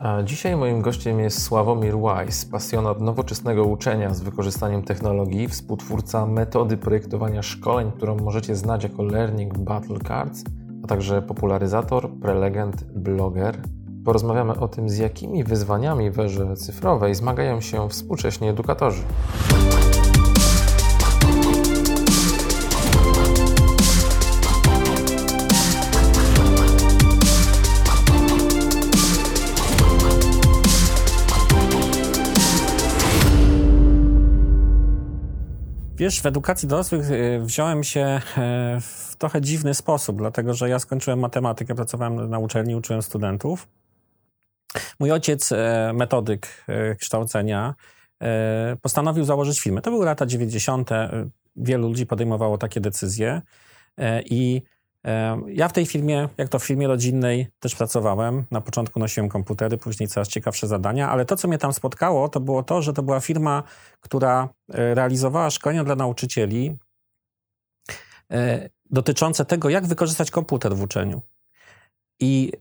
A dzisiaj moim gościem jest Sławomir Wise, pasjonat nowoczesnego uczenia z wykorzystaniem technologii, współtwórca metody projektowania szkoleń, którą możecie znać jako Learning Battle Cards, a także popularyzator, prelegent, bloger. Porozmawiamy o tym, z jakimi wyzwaniami w erze cyfrowej zmagają się współcześni edukatorzy. Wiesz, w edukacji dorosłych y, wziąłem się e, w trochę dziwny sposób, dlatego że ja skończyłem matematykę, pracowałem na uczelni, uczyłem studentów. Mój ojciec, e, metodyk e, kształcenia, postanowił założyć firmę. To były lata 90. Wielu ludzi podejmowało takie decyzje i ja w tej firmie, jak to w firmie rodzinnej, też pracowałem. Na początku nosiłem komputery, później coraz ciekawsze zadania, ale to, co mnie tam spotkało, to było to, że to była firma, która e, realizowała szkolenia dla nauczycieli e, dotyczące tego, jak wykorzystać komputer w uczeniu. I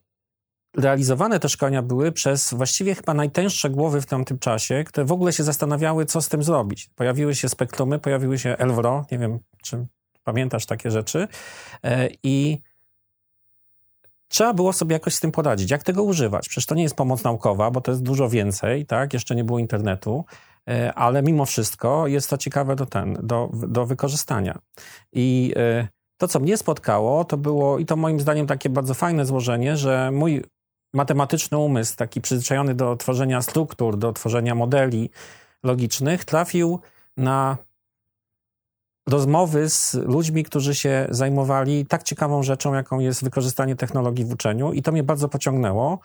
realizowane te szkolenia były przez właściwie chyba najtęższe głowy w tamtym czasie, które w ogóle się zastanawiały, co z tym zrobić. Pojawiły się spektrumy, pojawiły się Elvro, nie wiem, czy Pamiętasz takie rzeczy? E, I trzeba było sobie jakoś z tym poradzić. Jak tego używać? Przecież to nie jest pomoc naukowa, bo to jest dużo więcej, tak? Jeszcze nie było internetu, e, ale mimo wszystko jest to ciekawe do, ten, do, do wykorzystania. I e, to, co mnie spotkało, to było, i to moim zdaniem takie bardzo fajne złożenie, że mój matematyczny umysł, taki przyzwyczajony do tworzenia struktur, do tworzenia modeli logicznych, trafił na rozmowy z ludźmi, którzy się zajmowali tak ciekawą rzeczą, jaką jest wykorzystanie technologii w uczeniu, i to mnie bardzo pociągnęło.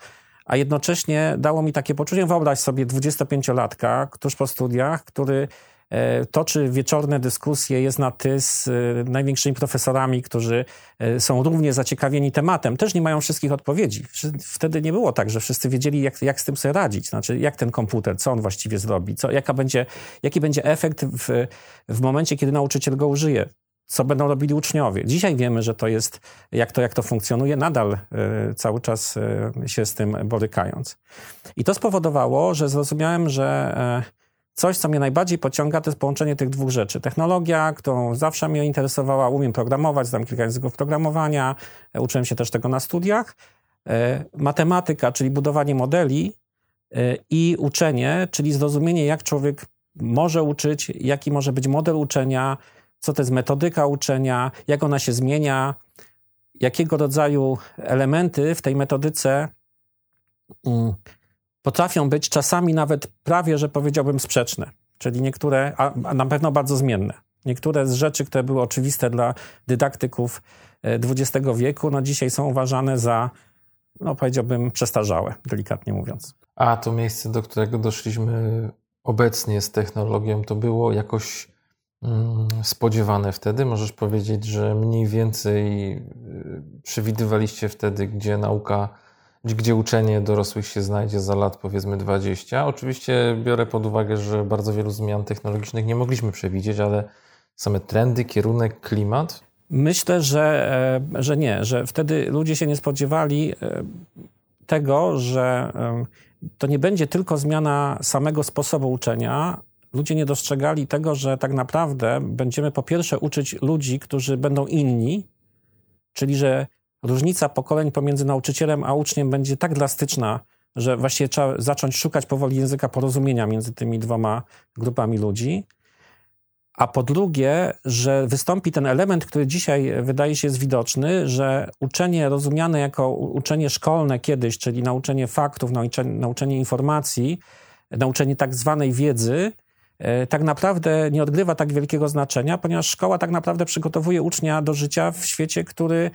A jednocześnie dało mi takie poczucie, wyobraź sobie 25-latka tuż po studiach, który toczy wieczorne dyskusje, jest na ty z e, największymi profesorami, którzy e, są równie zaciekawieni tematem. Też nie mają wszystkich odpowiedzi. Wtedy nie było tak, że wszyscy wiedzieli, jak, jak z tym sobie radzić. Znaczy, jak ten komputer, co on właściwie zrobi, co, jaka będzie, jaki będzie efekt w, w momencie, kiedy nauczyciel go użyje co będą robili uczniowie. Dzisiaj wiemy, że to jest, jak to, jak to funkcjonuje, nadal y, cały czas y, się z tym borykając. I to spowodowało, że zrozumiałem, że y, Coś, co mnie najbardziej pociąga, to jest połączenie tych dwóch rzeczy. Technologia, którą zawsze mnie interesowała, umiem programować, znam kilka języków programowania, e, uczyłem się też tego na studiach. E, matematyka, czyli budowanie modeli e, i uczenie, czyli zrozumienie, jak człowiek może uczyć, jaki może być model uczenia, co to jest metodyka uczenia, jak ona się zmienia, jakiego rodzaju elementy w tej metodyce mm, potrafią być czasami nawet prawie, że powiedziałbym, sprzeczne. Czyli niektóre, a na pewno bardzo zmienne. Niektóre z rzeczy, które były oczywiste dla dydaktyków XX e, wieku, no dzisiaj są uważane za, no powiedziałbym, przestarzałe, delikatnie mówiąc. A to miejsce, do którego doszliśmy obecnie z technologią, to było jakoś mm, spodziewane wtedy? Możesz powiedzieć, że mniej więcej y, przewidywaliście wtedy, gdzie nauka gdzie uczenie dorosłych się znajdzie za lat powiedzmy 20. Oczywiście biorę pod uwagę, że bardzo wielu zmian technologicznych nie mogliśmy przewidzieć, ale same trendy, kierunek, klimat. Myślę, że, e, że nie, że wtedy ludzie się nie spodziewali e, tego, że to nie będzie tylko zmiana samego sposobu uczenia. Ludzie nie dostrzegali tego, że tak naprawdę będziemy po pierwsze uczyć ludzi, którzy będą inni, czyli że różnica pokoleń pomiędzy nauczycielem a uczniem będzie tak drastyczna, że właściwie trzeba zacząć szukać powoli języka porozumienia między tymi dwoma grupami ludzi. A po drugie, że wystąpi ten element, który dzisiaj wydaje się jest widoczny, że uczenie rozumiane jako uczenie szkolne kiedyś, czyli nauczenie faktów, nauczenie, nauczenie informacji, nauczenie tak zwanej wiedzy, e, tak naprawdę nie odgrywa tak wielkiego znaczenia, ponieważ szkoła tak naprawdę przygotowuje ucznia do życia w świecie, który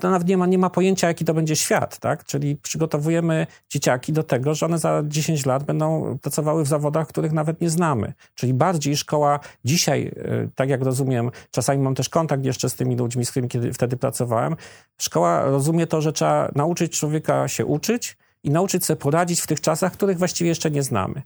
to nawet nie ma, nie ma pojęcia, jaki to będzie świat, tak? Czyli przygotowujemy dzieciaki do tego, że one za 10 lat będą pracowały w zawodach, których nawet nie znamy. Czyli bardziej szkoła dzisiaj, e, tak jak rozumiem, czasami mam też kontakt jeszcze z tymi ludźmi, z którymi kiedy, wtedy pracowałem, szkoła rozumie to, że trzeba nauczyć człowieka się uczyć i nauczyć sobie poradzić w tych czasach, których właściwie jeszcze nie znamy.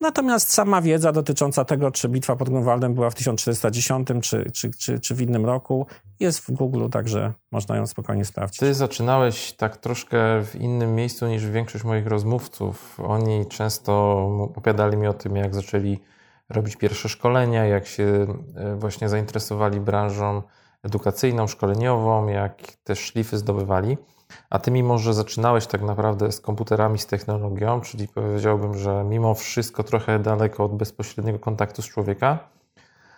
Natomiast sama wiedza dotycząca tego, czy bitwa pod Grunwaldem była w 1410 czy, czy, czy, czy w innym roku, jest w Google, także można ją spokojnie sprawdzić. Ty zaczynałeś tak troszkę w innym miejscu niż większość moich rozmówców. Oni często opowiadali mi o tym, jak zaczęli robić pierwsze szkolenia, jak się e, właśnie zainteresowali branżą edukacyjną, szkoleniową, jak te szlify zdobywali. A ty, mimo że zaczynałeś tak naprawdę z komputerami, z technologią, czyli powiedziałbym, że mimo wszystko trochę daleko od bezpośredniego kontaktu z człowieka,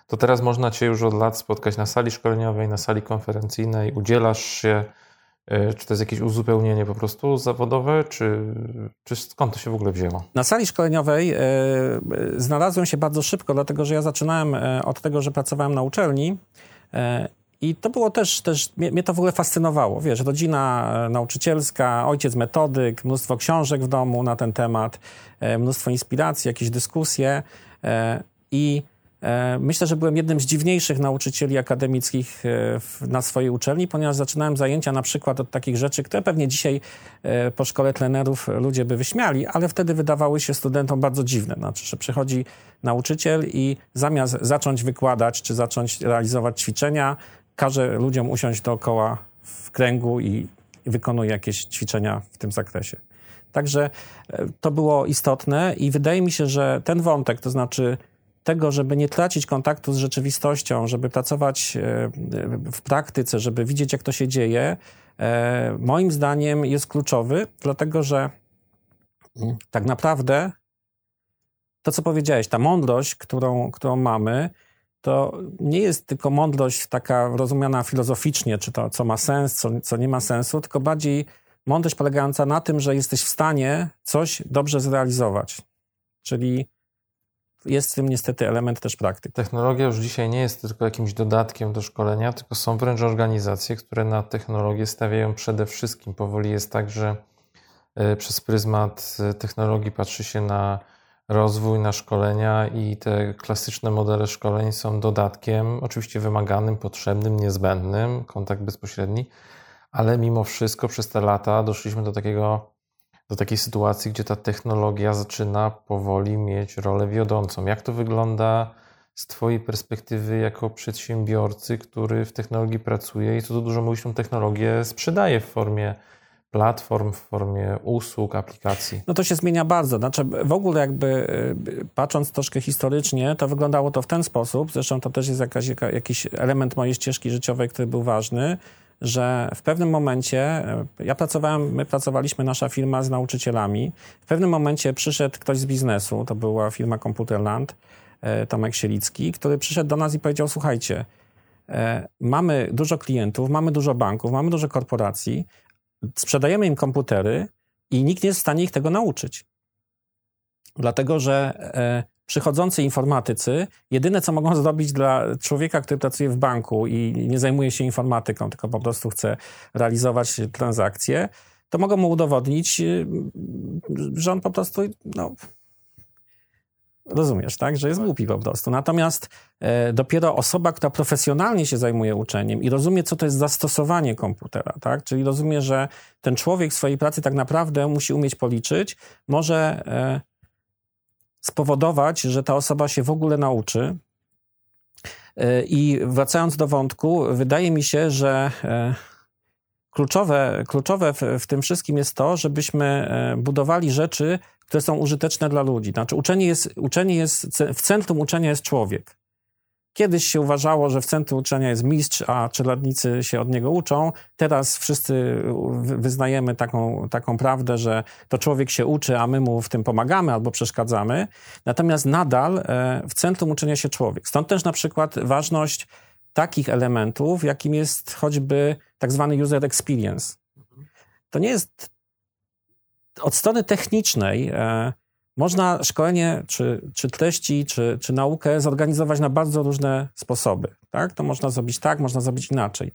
to teraz można cię już od lat spotkać na sali szkoleniowej, na sali konferencyjnej, udzielasz się. E, czy to jest jakieś uzupełnienie po prostu zawodowe, czy, czy skąd to się w ogóle wzięło? Na sali szkoleniowej e, znalazłem się bardzo szybko, dlatego że ja zaczynałem od tego, że pracowałem na uczelni i to było też, też mnie, mnie, to w ogóle fascynowało. Wiesz, rodzina e, nauczycielska, ojciec metodyk, mnóstwo książek w domu na ten temat, e, mnóstwo inspiracji, jakieś dyskusje. E, I myślę, że byłem jednym z dziwniejszych nauczycieli akademickich na swojej uczelni, ponieważ zaczynałem zajęcia na przykład od takich rzeczy, które pewnie dzisiaj po szkole trenerów ludzie by wyśmiali, ale wtedy wydawały się studentom bardzo dziwne. Znaczy, że przychodzi nauczyciel i zamiast zacząć wykładać czy zacząć realizować ćwiczenia, każe ludziom usiąść dookoła w kręgu i wykonuje jakieś ćwiczenia w tym zakresie. Także e, to było istotne i wydaje mi się, że ten wątek, to znaczy tego, żeby nie tracić kontaktu z rzeczywistością, żeby pracować e, w praktyce, żeby widzieć, jak to się dzieje, e, moim zdaniem jest kluczowy, dlatego że mm, tak naprawdę to, co powiedziałeś, ta mądrość, którą, którą mamy, to nie jest tylko mądrość taka rozumiana filozoficznie, czy to co ma sens, co, co nie ma sensu, tylko bardziej mądrość polegająca na tym, że jesteś w stanie coś dobrze zrealizować. Czyli jest w tym niestety element też praktyki. Technologia już dzisiaj nie jest tylko jakimś dodatkiem do szkolenia, tylko są wręcz organizacje, które na technologię stawiają przede wszystkim. Powoli jest tak, że e, przez pryzmat e, technologii patrzy się na rozwój na szkolenia i te klasyczne modele szkoleń są dodatkiem, oczywiście wymaganym, potrzebnym, niezbędnym, kontakt bezpośredni, ale mimo wszystko przez te lata doszliśmy do takiego, do takiej sytuacji, gdzie ta technologia zaczyna powoli mieć rolę wiodącą. Jak to wygląda z Twojej perspektywy jako przedsiębiorcy, który w technologii pracuje i co tu dużo mówisz, tą technologię sprzedaje w formie platform, w formie usług, aplikacji? No to się zmienia bardzo. Znaczy w ogóle jakby y, patrząc troszkę historycznie, to wyglądało to w ten sposób, zresztą to też jest jakaś, jakiś element mojej ścieżki życiowej, który był ważny, że w pewnym momencie, y, ja pracowałem, my pracowaliśmy, nasza firma z nauczycielami, w pewnym momencie przyszedł ktoś z biznesu, to była firma Computerland, y, Tomek Sielicki, który przyszedł do nas i powiedział, słuchajcie, mamy dużo klientów, mamy dużo banków, mamy dużo korporacji, sprzedajemy im komputery i nikt nie jest w stanie ich tego nauczyć. Dlatego, że e, przychodzący informatycy, jedyne co mogą zrobić dla człowieka, który pracuje w banku i nie zajmuje się informatyką, tylko po prostu chce realizować transakcje, to mogą mu udowodnić, y, że on po prostu no, Rozumiesz, tak? Że jest głupi po prostu. Natomiast e, dopiero osoba, która profesjonalnie się zajmuje uczeniem i rozumie, co to jest zastosowanie komputera, tak? Czyli rozumie, że ten człowiek w swojej pracy tak naprawdę musi umieć policzyć, może e, spowodować, że ta osoba się w ogóle nauczy. E, I wracając do wątku, wydaje mi się, że e, kluczowe, kluczowe w, w, tym wszystkim jest to, żebyśmy e, budowali rzeczy, które są użyteczne dla ludzi. Znaczy uczenie jest, uczenie jest, w centrum uczenia jest człowiek. Kiedyś się uważało, że w centrum uczenia jest mistrz, a czeladnicy się od niego uczą. Teraz wszyscy wyznajemy taką, taką prawdę, że to człowiek się uczy, a my mu w tym pomagamy albo przeszkadzamy. Natomiast nadal e, w centrum uczenia się człowiek. Stąd też na przykład ważność takich elementów, jakim jest choćby tak zwany user experience. To nie jest od strony technicznej e, można szkolenie, czy, czy treści, czy, czy naukę zorganizować na bardzo różne sposoby. Tak? To można zrobić tak, można zrobić inaczej.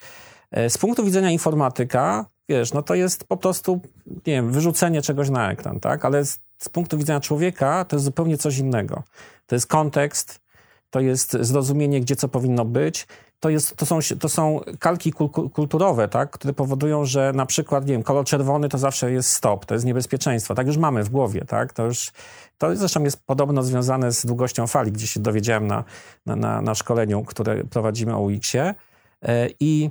E, z punktu widzenia informatyka, wiesz, no to jest po prostu, nie wiem, wyrzucenie czegoś na ekran, tak? Ale z, z punktu widzenia człowieka to jest zupełnie coś innego. To jest kontekst, to jest zrozumienie, gdzie co powinno być, to, jest, to, są, to są kalki kulturowe, tak, które powodują, że na przykład, nie wiem, kolor czerwony to zawsze jest stop, to jest niebezpieczeństwo. Tak już mamy w głowie, tak? To już, to zresztą jest podobno związane z długością fali, gdzie się dowiedziałem na, na, na, na szkoleniu, które prowadzimy o UX-ie. E, I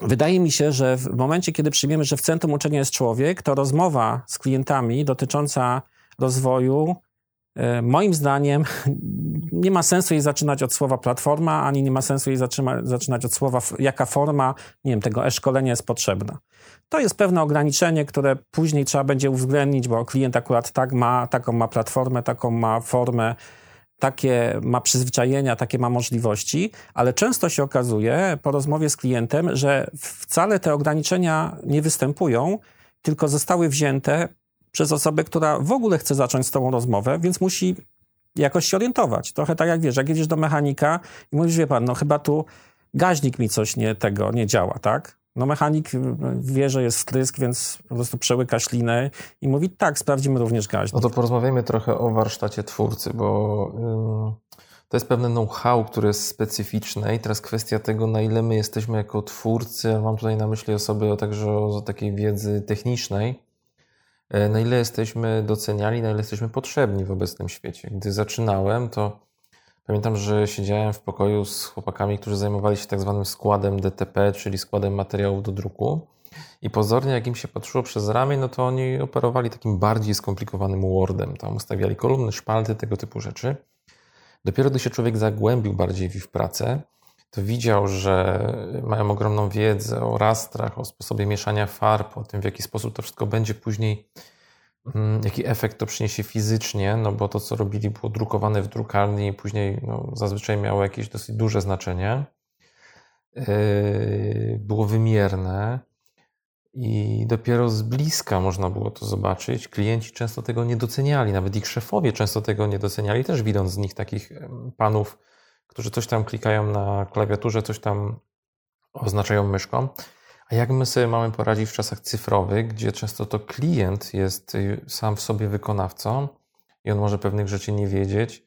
wydaje mi się, że w momencie, kiedy przyjmiemy, że w centrum uczenia jest człowiek, to rozmowa z klientami dotycząca rozwoju E, moim zdaniem nie ma sensu jej zaczynać od słowa platforma, ani nie ma sensu jej zaczyma, zaczynać od słowa, jaka forma, nie wiem, tego e-szkolenia jest potrzebna. To jest pewne ograniczenie, które później trzeba będzie uwzględnić, bo klient akurat tak ma, taką ma platformę, taką ma formę, takie ma przyzwyczajenia, takie ma możliwości, ale często się okazuje po rozmowie z klientem, że wcale te ograniczenia nie występują, tylko zostały wzięte przez osobę, która w ogóle chce zacząć z tobą rozmowę, więc musi jakoś się orientować. Trochę tak jak wiesz, jak jedziesz do mechanika i mówisz, wie pan, no chyba tu gaźnik mi coś nie, tego nie działa, tak? No mechanik wie, że jest wtrysk, więc po prostu przełyka ślinę i mówi, tak, sprawdzimy również gaźnik. No to porozmawiajmy trochę o warsztacie twórcy, bo to jest pewne know-how, które jest specyficzne i teraz kwestia tego, na ile my jesteśmy jako twórcy, mam tutaj na myśli osoby także o, takiej wiedzy technicznej, na ile jesteśmy doceniali, na ile jesteśmy potrzebni w obecnym świecie. Gdy zaczynałem, to pamiętam, że siedziałem w pokoju z chłopakami, którzy zajmowali się tak zwanym składem DTP, czyli składem materiałów do druku. I pozornie, jak im się patrzyło przez ramię, no to oni operowali takim bardziej skomplikowanym Wordem. Tam ustawiali kolumny, szpalty, tego typu rzeczy. Dopiero gdy się człowiek zagłębił bardziej w pracę, to widział, że mają ogromną wiedzę o rastrach, o sposobie mieszania farb, o tym, w jaki sposób to wszystko będzie później, mm, jaki efekt to przyniesie fizycznie, no bo to, co robili, było drukowane w drukarni i później no, zazwyczaj miało jakieś dosyć duże znaczenie. Yy, było wymierne i dopiero z bliska można było to zobaczyć. Klienci często tego nie doceniali, nawet ich szefowie często tego nie doceniali, też widząc z nich takich panów, którzy coś tam klikają na klawiaturze, coś tam oznaczają myszką. A jak my sobie mamy poradzić w czasach cyfrowych, gdzie często to klient jest y, sam w sobie wykonawcą i on może pewnych rzeczy nie wiedzieć,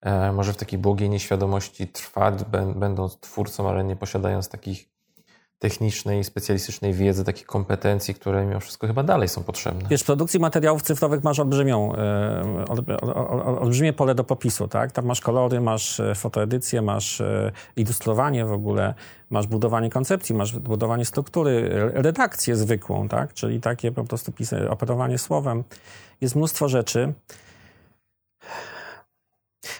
e, może w takiej błogiej nieświadomości trwać, będąc twórcą, ale nie posiadając takich technicznej, specjalistycznej wiedzy, takich kompetencji, które mimo wszystko chyba dalej są potrzebne. Wiesz, w produkcji materiałów cyfrowych masz olbrzymią, e, olbrzymie pole do popisu, tak? Tam masz kolory, masz e, fotoedycję, masz e, ilustrowanie w ogóle, masz budowanie koncepcji, masz budowanie struktury, redakcję zwykłą, tak? Czyli takie po prostu pisy, operowanie słowem. Jest mnóstwo rzeczy.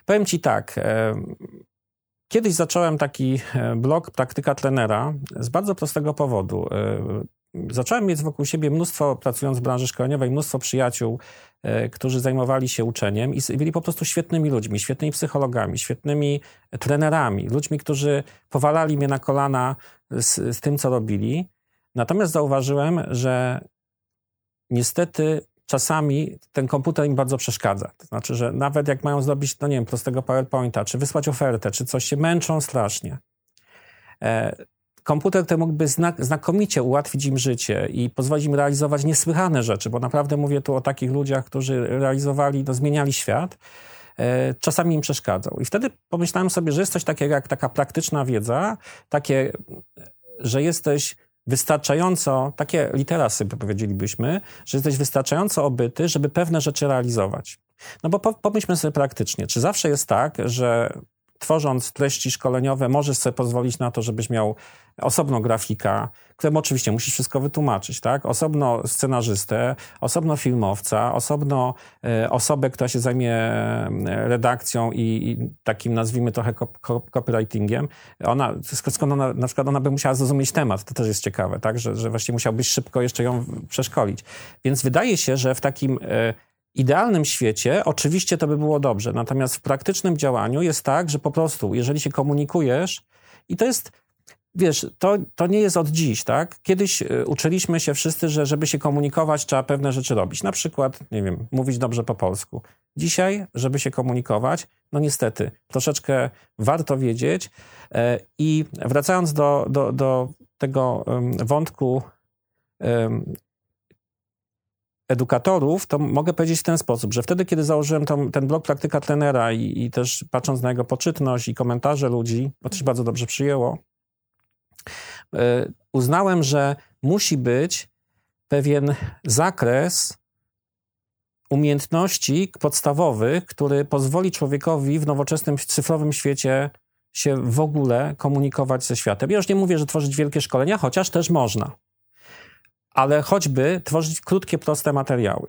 Powiem ci tak, Kiedyś zacząłem taki e, blog Praktyka Trenera z bardzo prostego powodu. E, zacząłem mieć wokół siebie mnóstwo, pracując w branży szkoleniowej, mnóstwo przyjaciół, e, którzy zajmowali się uczeniem i byli po prostu świetnymi ludźmi, świetnymi psychologami, świetnymi trenerami, ludźmi, którzy powalali mnie na kolana z, z tym, co robili. Natomiast zauważyłem, że niestety czasami ten komputer im bardzo przeszkadza. To znaczy, że nawet jak mają zrobić, no nie wiem, prostego PowerPointa, czy wysłać ofertę, czy coś, się męczą strasznie. E, komputer ten mógłby znak, znakomicie ułatwić im życie i pozwolić im realizować niesłychane rzeczy, bo naprawdę mówię tu o takich ludziach, którzy realizowali, no, zmieniali świat, e, czasami im przeszkadzał. I wtedy pomyślałem sobie, że jest coś takiego jak taka praktyczna wiedza, takie, że jesteś wystarczająco, takie literasy powiedzielibyśmy, że jesteś wystarczająco obyty, żeby pewne rzeczy realizować. No bo pomyślmy sobie praktycznie, czy zawsze jest tak, że tworząc treści szkoleniowe możesz sobie pozwolić na to, żebyś miał osobno grafika, któremu oczywiście musisz wszystko wytłumaczyć, tak? Osobno scenarzystę, osobno filmowca, osobno e, osobę, która się zajmie e, redakcją i, i takim, nazwijmy trochę copywritingiem. Ona, skąd ona, na przykład ona by musiała zrozumieć temat, to też jest ciekawe, tak? Że, że właściwie musiałbyś szybko jeszcze ją przeszkolić. Więc wydaje się, że w takim e, idealnym świecie oczywiście to by było dobrze, natomiast w praktycznym działaniu jest tak, że po prostu, jeżeli się komunikujesz, i to jest, wiesz, to, to nie jest od dziś, tak? Kiedyś y, uczyliśmy się wszyscy, że żeby się komunikować, trzeba pewne rzeczy robić. Na przykład, nie wiem, mówić dobrze po polsku. Dzisiaj, żeby się komunikować, no niestety, troszeczkę warto wiedzieć. E, I wracając do, do, do tego wątku edukatorów, to mogę powiedzieć w ten sposób, że wtedy, kiedy założyłem tam, ten blog Praktyka Trenera i, i, też patrząc na jego poczytność i komentarze ludzi, bo to się bardzo dobrze przyjęło, uznałem, że musi być pewien zakres umiejętności podstawowych, który pozwoli człowiekowi w nowoczesnym cyfrowym świecie się w ogóle komunikować ze światem. Ja już nie mówię, że tworzyć wielkie szkolenia, chociaż też można. Ale choćby tworzyć krótkie, proste materiały.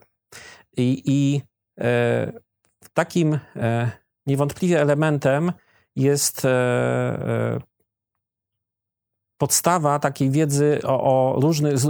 I, i e, takim e, niewątpliwie elementem jest e, e podstawa takiej wiedzy o, o z,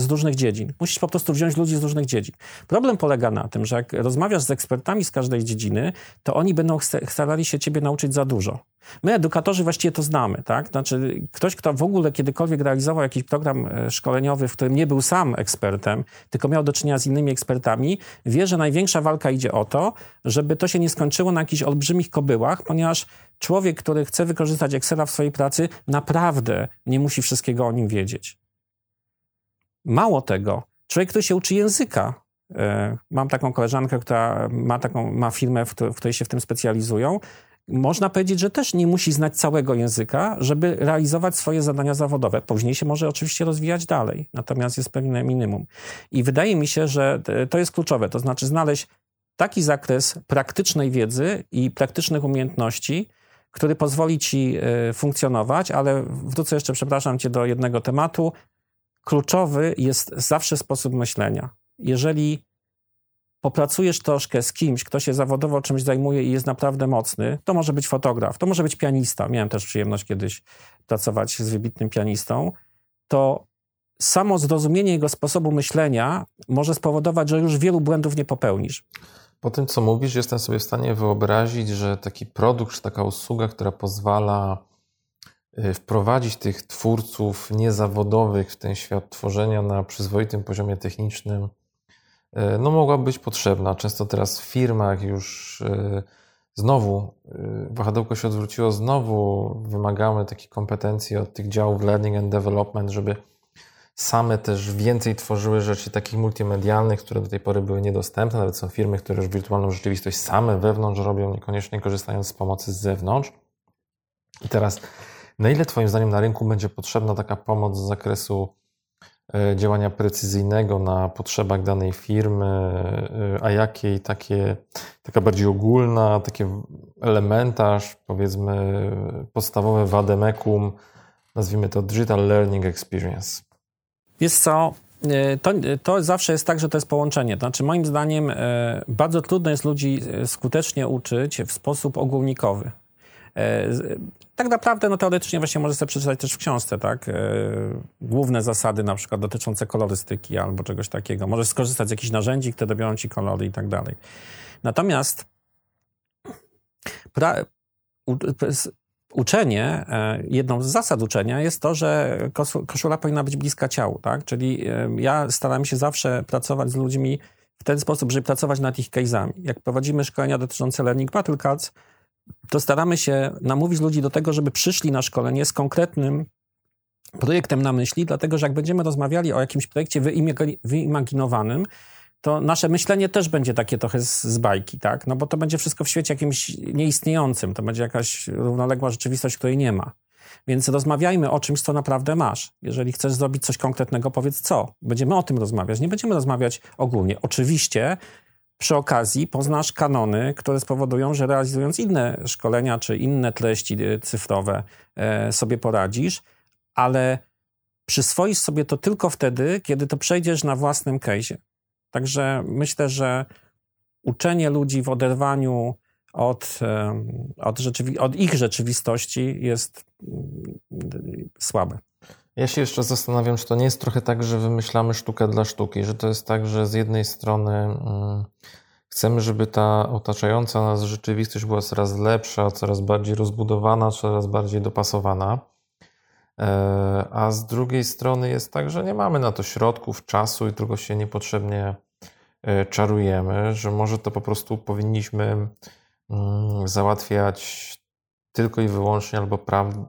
z, różnych dziedzin. Musisz po prostu wziąć ludzi z różnych dziedzin. Problem polega na tym, że jak rozmawiasz z ekspertami z każdej dziedziny, to oni będą starali się ciebie nauczyć za dużo. My, edukatorzy, właściwie to znamy, tak? Znaczy, ktoś, kto w ogóle kiedykolwiek realizował jakiś program e, szkoleniowy, w którym nie był sam ekspertem, tylko miał do czynienia z innymi ekspertami, wie, że największa walka idzie o to, żeby to się nie skończyło na jakichś olbrzymich kobyłach, ponieważ człowiek, który chce wykorzystać Excela w swojej pracy, naprawdę nie musi wszystkiego o nim wiedzieć. Mało tego, człowiek, który się uczy języka, e, Mam taką koleżankę, która ma, taką, ma firmę, w której się w tym specjalizują można powiedzieć, że też nie musi znać całego języka, żeby realizować swoje zadania zawodowe. Później się może oczywiście rozwijać dalej, natomiast jest pewne minimum. I wydaje mi się, że to jest kluczowe, to znaczy znaleźć taki zakres praktycznej wiedzy i praktycznych umiejętności, który pozwoli ci e, funkcjonować, ale wrócę jeszcze, przepraszam cię, do jednego tematu. Kluczowy jest zawsze sposób myślenia. Jeżeli popracujesz troszkę z kimś, kto się zawodowo czymś zajmuje i jest naprawdę mocny, to może być fotograf, to może być pianista. Miałem też przyjemność kiedyś pracować z wybitnym pianistą. To samo zrozumienie jego sposobu myślenia może spowodować, że już wielu błędów nie popełnisz. Po tym, co mówisz, jestem sobie w stanie wyobrazić, że taki produkt, czy taka usługa, która pozwala y, wprowadzić tych twórców niezawodowych w ten świat tworzenia na przyzwoitym poziomie technicznym, no mogła być potrzebna. Często teraz w firmach już e, znowu e, wahadełko się odwróciło, znowu wymagamy takich kompetencji od tych działów learning and development, żeby same też więcej tworzyły rzeczy takich multimedialnych, które do tej pory były niedostępne. Nawet są firmy, które już wirtualną rzeczywistość same wewnątrz robią, niekoniecznie korzystając z pomocy z zewnątrz. I teraz, na ile Twoim zdaniem na rynku będzie potrzebna taka pomoc z zakresu E, działania precyzyjnego na potrzebach danej firmy, e, a jakiej takie, taka bardziej ogólna, taki elementarz, powiedzmy podstawowe wademekum, nazwijmy to Digital Learning Experience. Jest co, e, to, to zawsze jest tak, że to jest połączenie. Znaczy, moim zdaniem, bardzo trudno jest ludzi skutecznie uczyć w sposób ogólnikowy. E, tak naprawdę, no teoretycznie właśnie możesz sobie przeczytać też w książce, tak? E, główne zasady na przykład dotyczące kolorystyki albo czegoś takiego. Możesz skorzystać z jakichś narzędzi, które biorą ci kolory i tak dalej. Natomiast pra, u, uczenie, e, jedną z zasad uczenia jest to, że koszula powinna być bliska ciału, tak? Czyli ja staram się zawsze pracować z ludźmi w ten sposób, żeby pracować nad ich case'ami. Jak prowadzimy szkolenia dotyczące Learning Battle Cards, to staramy się namówić ludzi do tego, żeby przyszli na szkolenie z konkretnym projektem na myśli, dlatego że jak będziemy rozmawiali o jakimś projekcie wyimaginowanym, to nasze myślenie też będzie takie trochę z, z, bajki, tak? No bo to będzie wszystko w świecie jakimś nieistniejącym, to będzie jakaś równoległa rzeczywistość, której nie ma. Więc rozmawiajmy o czymś, co naprawdę masz. Jeżeli chcesz zrobić coś konkretnego, powiedz co. Będziemy o tym rozmawiać. Nie będziemy rozmawiać ogólnie. Oczywiście przy okazji poznasz kanony, które spowodują, że realizując inne szkolenia czy inne treści e, cyfrowe e, sobie poradzisz, ale przyswoisz sobie to tylko wtedy, kiedy to przejdziesz na własnym case'ie. Także myślę, że uczenie ludzi w oderwaniu od, od, rzeczywi- od ich rzeczywistości jest mm, słabe. Ja się jeszcze zastanawiam, czy to nie jest trochę tak, że wymyślamy sztukę dla sztuki, że to jest tak, że z jednej strony mm, chcemy, żeby ta otaczająca nas rzeczywistość była coraz lepsza, coraz bardziej rozbudowana, coraz bardziej dopasowana. E, a z drugiej strony jest tak, że nie mamy na to środków, czasu i tylko się niepotrzebnie e, czarujemy, że może to po prostu powinniśmy mm, załatwiać tylko i wyłącznie, albo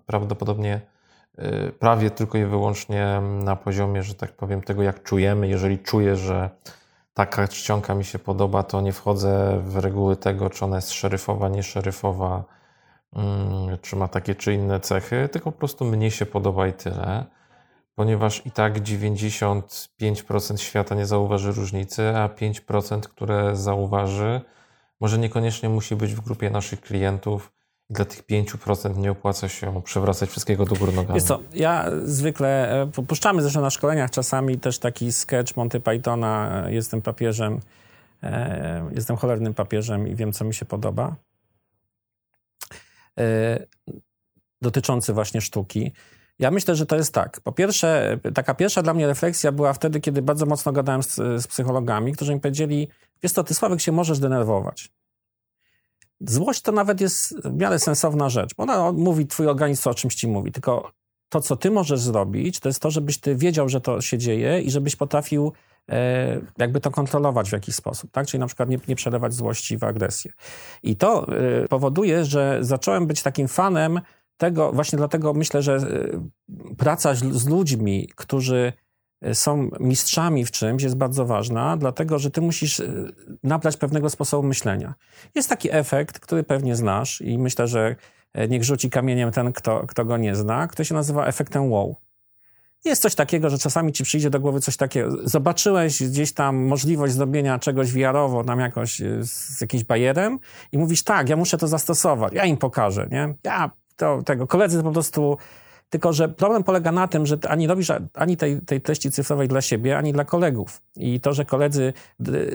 prawdopodobnie prawie tylko i wyłącznie na poziomie, że tak powiem, tego jak czujemy. Jeżeli czuję, że taka czcionka mi się podoba, to nie wchodzę w reguły tego, czy ona jest szeryfowa, nie szeryfowa, mm, czy ma takie czy inne cechy, tylko po prostu mnie się podoba i tyle. Ponieważ i tak 95% świata nie zauważy różnicy, a 5%, które zauważy, może niekoniecznie musi być w grupie naszych klientów dla tych 5% nie opłaca się przewracać wszystkiego do góry nogami. Jest co, ja zwykle, e, puszczamy zresztą na szkoleniach czasami też taki sketch Monty Pythona, e, jestem papieżem, e, jestem cholernym papieżem i wiem, co mi się podoba. Dotyczący właśnie sztuki. Ja myślę, że to jest tak. Po pierwsze, taka pierwsza dla mnie refleksja była wtedy, kiedy bardzo mocno gadałem z, z psychologami, którzy mi powiedzieli, wiesz co, ty Sławek się możesz denerwować. Złość to nawet jest w miarę sensowna rzecz, bo ona mówi, twój organizm o czymś ci mówi, tylko to, co ty możesz zrobić, to jest to, żebyś ty wiedział, że to się dzieje i żebyś potrafił e, jakby to kontrolować w jakiś sposób, tak? Czyli na przykład nie, nie przelewać złości w agresję. I to e, powoduje, że zacząłem być takim fanem tego, właśnie dlatego myślę, że e, praca z ludźmi, którzy są mistrzami w czymś, jest bardzo ważna, dlatego że ty musisz e, nabrać pewnego sposobu myślenia. Jest taki efekt, który pewnie znasz i myślę, że niech rzuci kamieniem ten, kto, kto go nie zna, który się nazywa efektem wow. Jest coś takiego, że czasami ci przyjdzie do głowy coś takiego. Zobaczyłeś gdzieś tam możliwość zrobienia czegoś wiarowo, nam jakoś z jakimś bajerem i mówisz, tak, ja muszę to zastosować, ja im pokażę, nie? Ja to, tego. Koledzy po prostu... Tylko, że problem polega na tym, że ani robisz ani tej, tej treści cyfrowej dla siebie, ani dla kolegów. I to, że koledzy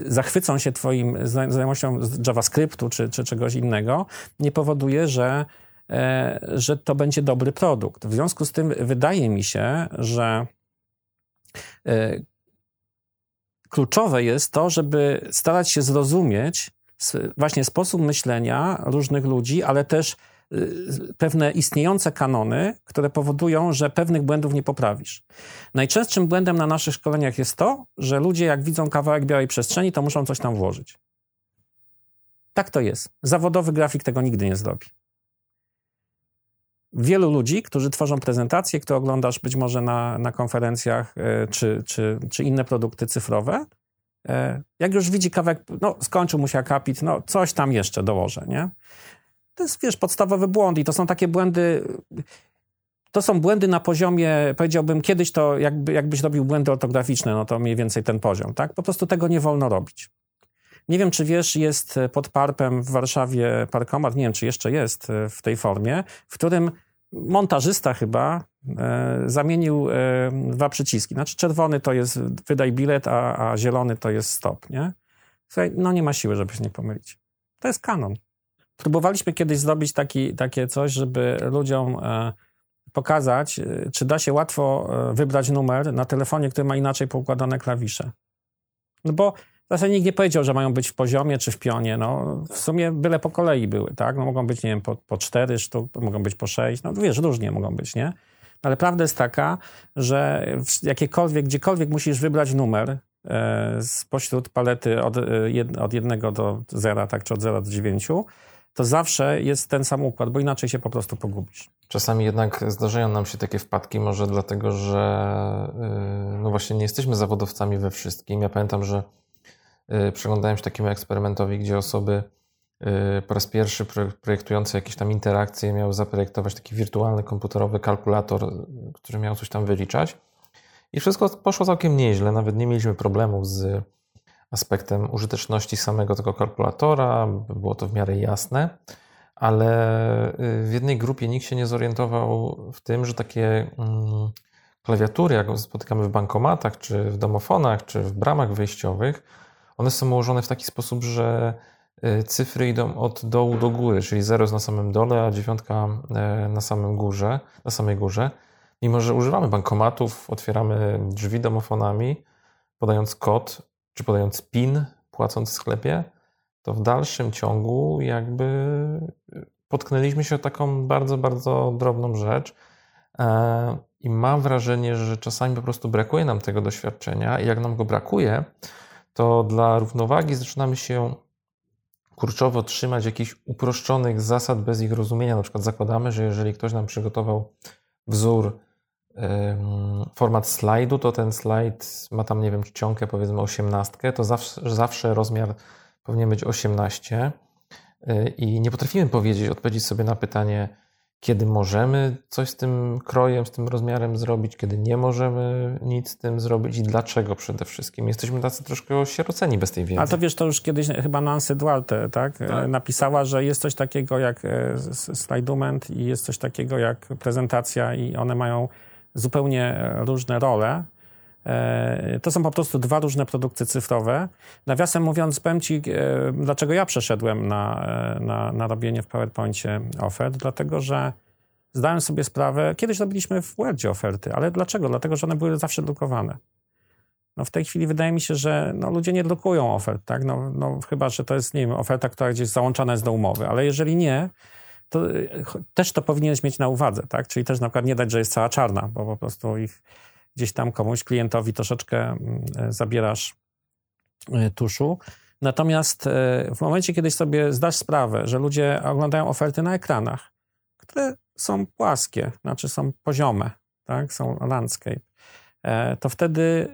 zachwycą się twoim znajomością JavaScriptu czy, czy czegoś innego, nie powoduje, że, e, że to będzie dobry produkt. W związku z tym wydaje mi się, że e, kluczowe jest to, żeby starać się zrozumieć właśnie sposób myślenia różnych ludzi, ale też pewne istniejące kanony, które powodują, że pewnych błędów nie poprawisz. Najczęstszym błędem na naszych szkoleniach jest to, że ludzie jak widzą kawałek białej przestrzeni, to muszą coś tam włożyć. Tak to jest. Zawodowy grafik tego nigdy nie zrobi. Wielu ludzi, którzy tworzą prezentacje, które oglądasz być może na, na konferencjach y, czy, czy, czy inne produkty cyfrowe, y, jak już widzi kawałek, no skończył mu się akapit, no coś tam jeszcze dołożę, nie? To jest, wiesz, podstawowy błąd i to są takie błędy... To są błędy na poziomie, powiedziałbym, kiedyś to jakby, jakbyś robił błędy ortograficzne, no to mniej więcej ten poziom, tak? Po prostu tego nie wolno robić. Nie wiem, czy wiesz, jest pod Parpem w Warszawie parkomat, nie wiem, czy jeszcze jest w tej formie, w którym montażysta chyba e, zamienił e, dwa przyciski. Znaczy czerwony to jest wydaj bilet, a, a zielony to jest stop, nie? Słuchaj, no nie ma siły, żeby się nie pomylić. To jest kanon. Próbowaliśmy kiedyś zrobić taki, takie coś, żeby ludziom e, pokazać, e, czy da się łatwo e, wybrać numer na telefonie, który ma inaczej poukładane klawisze. No bo w zasadzie nikt nie powiedział, że mają być w poziomie czy w pionie. No, w sumie byle po kolei były, tak? No, mogą być, nie wiem, po, po cztery sztuk, mogą być po sześć, no wiesz, różnie mogą być, nie? Ale prawda jest taka, że jakiekolwiek, gdziekolwiek musisz wybrać numer spośród palety od, od jednego do zera, tak, czy od zera do dziewięciu, to zawsze jest ten sam układ, bo inaczej się po prostu pogubisz. Czasami jednak zdarzają nam się takie wpadki, może dlatego, że y, no właśnie nie jesteśmy zawodowcami we wszystkim. Ja pamiętam, że y, przeglądałem się takiemu eksperymentowi, gdzie osoby y, po raz pierwszy projektujące jakieś tam interakcje miały zaprojektować taki wirtualny komputerowy kalkulator, który miał coś tam wyliczać. I wszystko poszło całkiem nieźle, nawet nie mieliśmy problemów z aspektem użyteczności samego tego kalkulatora, było to w miarę jasne, ale y, w jednej grupie nikt się nie zorientował w tym, że takie mm, klawiatury, jak spotykamy w bankomatach, czy w domofonach, czy w bramach wejściowych, one są ułożone w taki sposób, że y, cyfry idą od dołu do góry, czyli 0 jest na samym dole, a dziewiątka y, na samym górze, na samej górze. Mimo, że używamy bankomatów, otwieramy drzwi domofonami, podając kod, czy podając PIN, płacąc w sklepie, to w dalszym ciągu jakby potknęliśmy się o taką bardzo, bardzo drobną rzecz. E, I mam wrażenie, że czasami po prostu brakuje nam tego doświadczenia, i jak nam go brakuje, to dla równowagi zaczynamy się kurczowo trzymać jakichś uproszczonych zasad bez ich rozumienia. Na przykład zakładamy, że jeżeli ktoś nam przygotował wzór format slajdu, to ten slajd ma tam, nie wiem, czcionkę powiedzmy 18, to zawsze, zawsze rozmiar powinien być 18 y, i nie potrafimy powiedzieć, odpowiedzieć sobie na pytanie, kiedy możemy coś z tym krojem, z tym rozmiarem zrobić, kiedy nie możemy nic z tym zrobić i dlaczego przede wszystkim. Jesteśmy tacy troszkę osieroceni bez tej wiedzy. A to wiesz, to już kiedyś chyba Nancy Duarte tak? tak. napisała, że jest coś takiego jak e, slajdument i jest coś takiego jak prezentacja i one mają zupełnie różne role. E, to są po prostu dwa różne produkty cyfrowe. Nawiasem mówiąc, powiem Ci, e, dlaczego ja przeszedłem na, e, na, na robienie w PowerPoincie ofert. Dlatego, że zdałem sobie sprawę, kiedyś robiliśmy w Wordzie oferty, ale dlaczego? Dlatego, że one były zawsze drukowane. No w tej chwili wydaje mi się, że no, ludzie nie drukują ofert, tak? No, no, chyba, że to jest, nie wiem, oferta, która gdzieś załączana jest do umowy, ale jeżeli nie, to też to powinieneś mieć na uwadze, tak? Czyli też na przykład nie dać, że jest cała czarna, bo po prostu ich gdzieś tam komuś, klientowi troszeczkę mm, e, zabierasz e, tuszu. Natomiast e, w momencie, kiedy sobie zdasz sprawę, że ludzie oglądają oferty na ekranach, które są płaskie, znaczy są poziome, tak, są landscape, to wtedy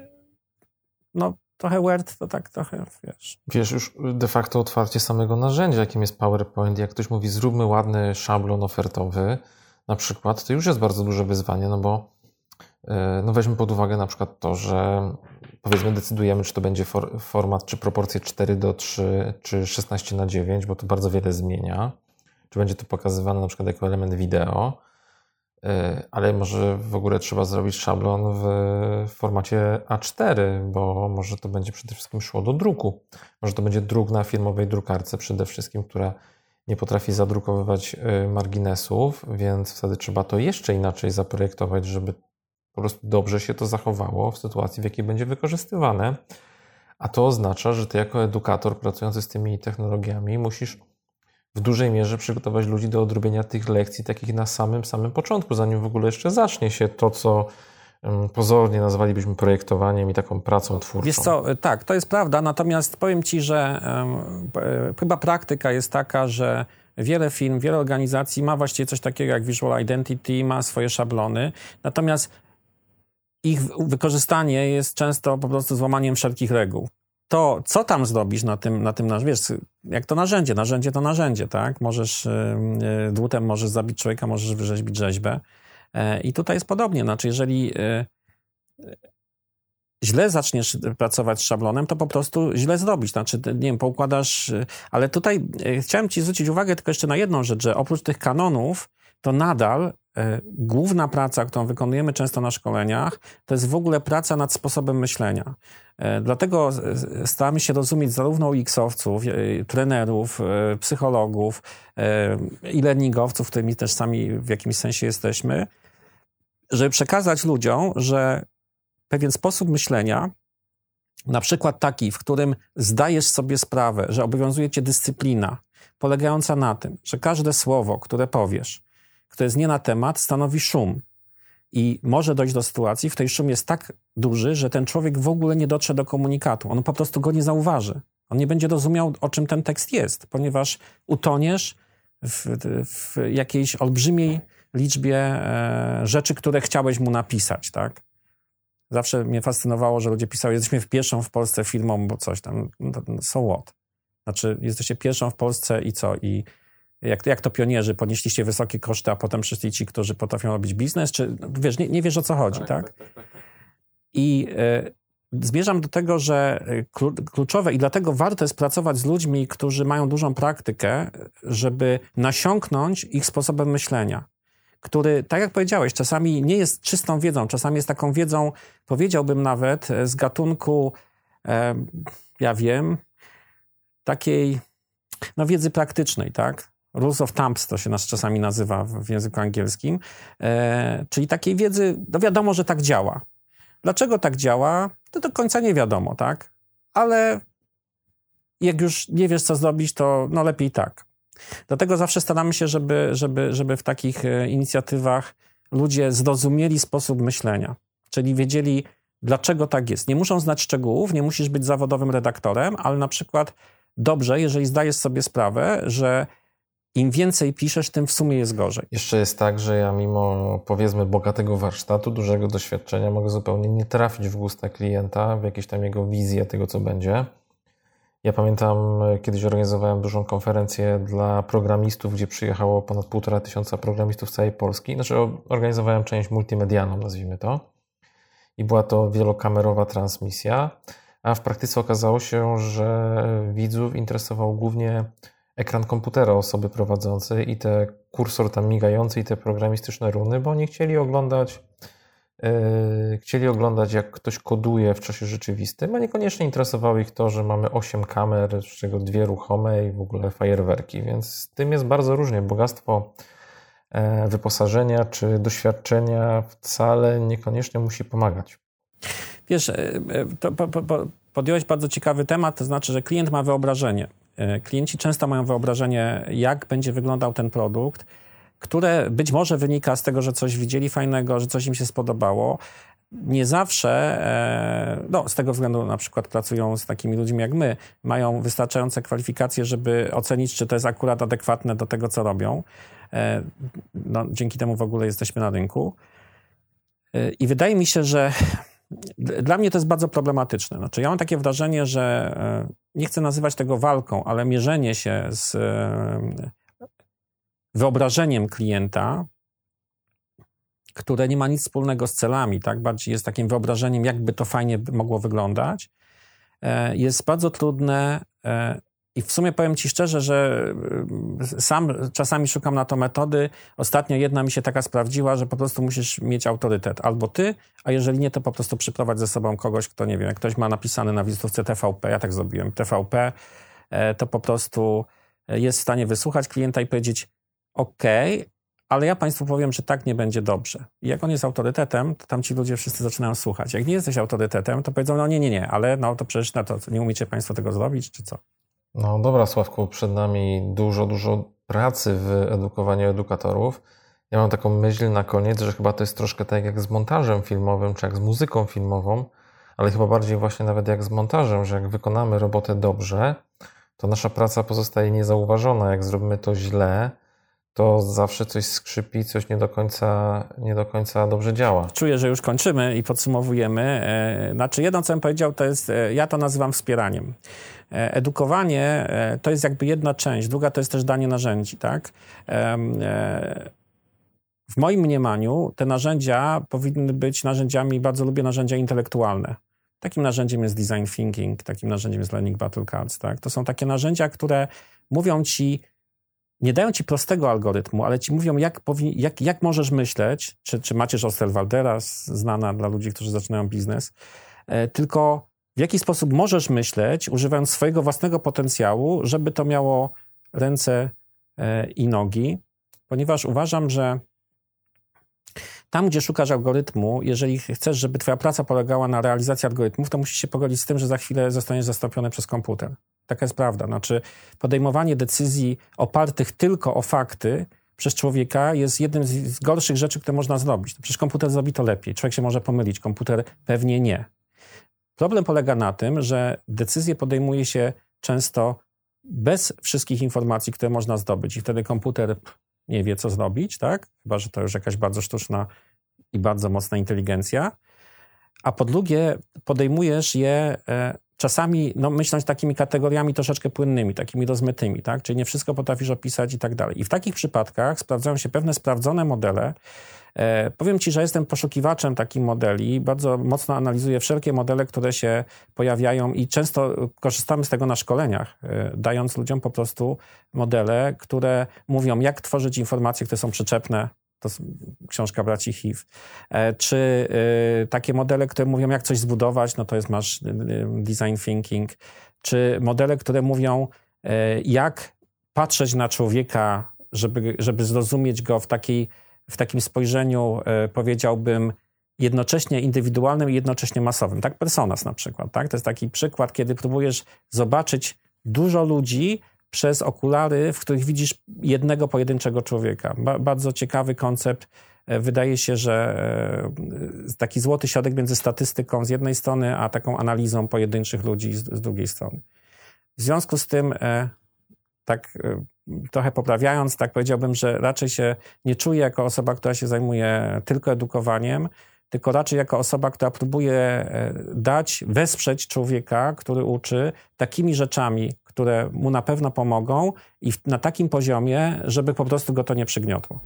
no, trochę Word to tak trochę, wiesz. Wiesz, już de facto otwarcie samego narzędzia, jakim jest PowerPoint, jak ktoś mówi zróbmy ładny szablon ofertowy na przykład, to już jest bardzo duże wyzwanie, no bo E, no weźmy pod uwagę na przykład to, że powiedzmy decydujemy, czy to będzie for, format, czy proporcje 4 do 3, czy 16 na 9, bo to bardzo wiele zmienia. Czy będzie to pokazywane na przykład jako element wideo, ale może w ogóle trzeba zrobić szablon w formacie A4, bo może to będzie przede wszystkim szło do druku. Może to będzie druk na firmowej drukarce przede wszystkim, która nie potrafi zadrukowywać e, marginesów, więc wtedy trzeba to jeszcze inaczej zaprojektować, żeby po prostu dobrze się to zachowało w sytuacji, w jakiej będzie wykorzystywane. A to oznacza, że ty jako edukator pracujący z tymi technologiami musisz w dużej mierze przygotować ludzi do odrobienia tych lekcji takich na samym, samym początku, zanim w ogóle jeszcze zacznie się to, co pozornie nazwalibyśmy projektowaniem i taką pracą twórczą. Wiesz co, tak, to jest prawda, natomiast powiem Ci, że um, chyba praktyka jest taka, że wiele firm, wiele organizacji ma właściwie coś takiego jak Visual Identity, ma swoje szablony, natomiast ich wykorzystanie jest często po prostu złamaniem wszelkich reguł. To, co tam zrobisz na tym, na tym wiesz, jak to narzędzie, narzędzie to narzędzie, tak? Możesz, yy, dłutem możesz zabić człowieka, możesz wyrzeźbić rzeźbę. Yy, I tutaj jest podobnie, znaczy jeżeli yy, źle zaczniesz pracować z szablonem, to po prostu źle zrobisz. Znaczy, nie wiem, poukładasz. Ale tutaj chciałem Ci zwrócić uwagę tylko jeszcze na jedną rzecz, że oprócz tych kanonów, to nadal E, główna praca, którą wykonujemy często na szkoleniach, to jest w ogóle praca nad sposobem myślenia. E, dlatego staramy się rozumieć zarówno UX-owców, e, trenerów, psychologów i learningowców, którymi też sami w jakimś sensie jesteśmy, żeby przekazać ludziom, że pewien sposób myślenia, na przykład taki, w którym zdajesz sobie sprawę, że obowiązuje cię dyscyplina, polegająca na tym, że każde słowo, które powiesz, które jest nie na temat, stanowi szum. I może dojść do sytuacji, w tej szum jest tak duży, że ten człowiek w ogóle nie dotrze do komunikatu. On po prostu go nie zauważy. On nie będzie rozumiał, o czym ten tekst jest, ponieważ utoniesz w, w jakiejś olbrzymiej liczbie e, rzeczy, które chciałeś mu napisać, tak? Zawsze mnie fascynowało, że ludzie pisali, jesteśmy pierwszą w Polsce firmą, bo coś tam, no, no, so what? Znaczy, jesteście pierwszą w Polsce i co? I jak, jak to pionierzy, podnieśliście wysokie koszty, a potem przyszli ci, którzy potrafią robić biznes, czy wiesz, nie, nie wiesz o co chodzi, tak? tak? tak, tak, tak I y, zmierzam do tego, że e, kluczowe i dlatego warto jest pracować z ludźmi, którzy mają dużą praktykę, żeby nasiąknąć ich sposobem myślenia który, tak jak powiedziałeś, czasami nie jest czystą wiedzą, czasami jest taką wiedzą, powiedziałbym nawet, e, z gatunku, e, ja wiem, takiej no, wiedzy praktycznej, tak? Rules of Thumps to się nas czasami nazywa w, języku angielskim, e, czyli takiej wiedzy, no wiadomo, że tak działa. Dlaczego tak działa, to do końca nie wiadomo, tak? Ale jak już nie wiesz, co zrobić, to no lepiej tak. Dlatego zawsze staramy się, żeby, żeby, żeby w takich e, inicjatywach ludzie zrozumieli sposób myślenia, czyli wiedzieli, dlaczego tak jest. Nie muszą znać szczegółów, nie musisz być zawodowym redaktorem, ale na przykład dobrze, jeżeli zdajesz sobie sprawę, że im więcej piszesz, tym w sumie jest gorzej. Jeszcze jest tak, że ja mimo powiedzmy bogatego warsztatu, dużego doświadczenia mogę zupełnie nie trafić w gusta klienta, w jakieś tam jego wizję tego, co będzie. Ja pamiętam, kiedyś organizowałem dużą konferencję dla programistów, gdzie przyjechało ponad półtora tysiąca programistów z całej Polski. Znaczy, organizowałem część multimedialną, nazwijmy to. I była to wielokamerowa transmisja, a w praktyce okazało się, że widzów interesował głównie ekran komputera osoby prowadzącej i te kursor tam migający i te programistyczne runy, bo oni chcieli oglądać yy, chcieli oglądać jak ktoś koduje w czasie rzeczywistym, a niekoniecznie interesowało ich to, że mamy 8 kamer, z czego dwie ruchome i w ogóle fajerwerki, więc z tym jest bardzo różnie. Bogactwo e, wyposażenia czy doświadczenia wcale niekoniecznie musi pomagać. Wiesz, e, to, po, po, podjąłeś bardzo ciekawy temat, to znaczy, że klient ma wyobrażenie. E, klienci często mają wyobrażenie, jak będzie wyglądał ten produkt, które być może wynika z tego, że coś widzieli fajnego, że coś im się spodobało. Nie zawsze, e, no, z tego względu na przykład pracują z takimi ludźmi jak my, mają wystarczające kwalifikacje, żeby ocenić, czy to jest akurat adekwatne do tego, co robią. E, no, dzięki temu w ogóle jesteśmy na rynku. I wydaje mi się, że dla mnie to jest bardzo problematyczne. Znaczy, ja mam takie wrażenie, że e, nie chcę nazywać tego walką, ale mierzenie się z e, wyobrażeniem klienta, które nie ma nic wspólnego z celami, tak? Bardziej jest takim wyobrażeniem, jakby to fajnie mogło wyglądać, e, jest bardzo trudne i w sumie powiem Ci szczerze, że y, sam czasami szukam na to metody. Ostatnio jedna mi się taka sprawdziła, że po prostu musisz mieć autorytet. Albo ty, a jeżeli nie, to po prostu przyprowadź ze sobą kogoś, kto nie wiem, jak ktoś ma napisane na wizytówce TVP, ja tak zrobiłem, TVP, e, to po prostu jest w stanie wysłuchać klienta i powiedzieć OK, ale ja Państwu powiem, że tak nie będzie dobrze. I jak on jest autorytetem, to tam ci ludzie wszyscy zaczynają słuchać. Jak nie jesteś autorytetem, to powiedzą, no nie, nie, nie, ale no to przecież na to nie umiecie Państwo tego zrobić, czy co? No dobra, Sławku, przed nami dużo, dużo pracy w edukowaniu edukatorów. Ja mam taką myśl na koniec, że chyba to jest troszkę tak jak z montażem filmowym, czy jak z muzyką filmową, ale chyba bardziej właśnie nawet jak z montażem, że jak wykonamy robotę dobrze, to nasza praca pozostaje niezauważona. Jak zrobimy to źle, to zawsze coś skrzypi, coś nie do końca, nie do końca dobrze działa. Czuję, że już kończymy i podsumowujemy. E, znaczy, jedno, co bym powiedział, to jest, e, ja to nazywam wspieraniem. E, edukowanie to jest jakby jedna część, druga to jest też danie narzędzi, tak? W moim mniemaniu te narzędzia powinny być narzędziami, bardzo lubię narzędzia intelektualne. Takim narzędziem jest design thinking, takim narzędziem jest learning battle cards, tak? To są takie narzędzia, które mówią ci, nie dają ci prostego algorytmu, ale ci mówią, jak, jak, jak możesz myśleć, czy, czy Macierz Osterwaldera, znana dla ludzi, którzy zaczynają biznes, e, tylko w jaki sposób możesz myśleć, używając swojego własnego potencjału, żeby to miało ręce e, i nogi, ponieważ uważam, że tam, gdzie szukasz algorytmu, jeżeli chcesz, żeby twoja praca polegała na realizacji algorytmów, to musisz się pogodzić z tym, że za chwilę zostaniesz zastąpiony przez komputer. Taka jest prawda. Znaczy, podejmowanie decyzji opartych tylko o fakty przez człowieka jest jednym z gorszych rzeczy, które można zrobić. Przecież komputer zrobi to lepiej. Człowiek się może pomylić, komputer pewnie nie. Problem polega na tym, że decyzje podejmuje się często bez wszystkich informacji, które można zdobyć, i wtedy komputer nie wie, co zrobić, tak? Chyba, że to już jakaś bardzo sztuczna i bardzo mocna inteligencja. A po drugie, podejmujesz je e, czasami no, myśląc takimi kategoriami troszeczkę płynnymi, takimi rozmytymi, tak? Czyli nie wszystko potrafisz opisać i tak dalej. I w takich przypadkach sprawdzają się pewne sprawdzone modele. E, powiem Ci, że jestem poszukiwaczem takich modeli, bardzo mocno analizuję wszelkie modele, które się pojawiają i często korzystamy z tego na szkoleniach, e, dając ludziom po prostu modele, które mówią, jak tworzyć informacje, które są przyczepne to książka braci HIV. E, czy e, takie modele, które mówią, jak coś zbudować, no to jest masz e, design thinking. Czy modele, które mówią, jak patrzeć na człowieka, żeby, żeby zrozumieć go w, takiej, w takim spojrzeniu, powiedziałbym, jednocześnie indywidualnym i jednocześnie masowym. Tak, personas na przykład. Tak? To jest taki przykład, kiedy próbujesz zobaczyć dużo ludzi, przez okulary, w których widzisz jednego pojedynczego człowieka. Ba bardzo ciekawy koncept. E, wydaje się, że e, taki złoty środek między statystyką z jednej strony, a taką analizą pojedynczych ludzi z, z drugiej strony. W związku z tym e, tak trochę poprawiając, tak powiedziałbym, że raczej się nie czuję jako osoba, która się zajmuje tylko edukowaniem, tylko raczej jako osoba, która próbuje e, dać, wesprzeć człowieka, który uczy takimi rzeczami, które mu na pewno pomogą i na takim poziomie, żeby po prostu go to nie przygniotło.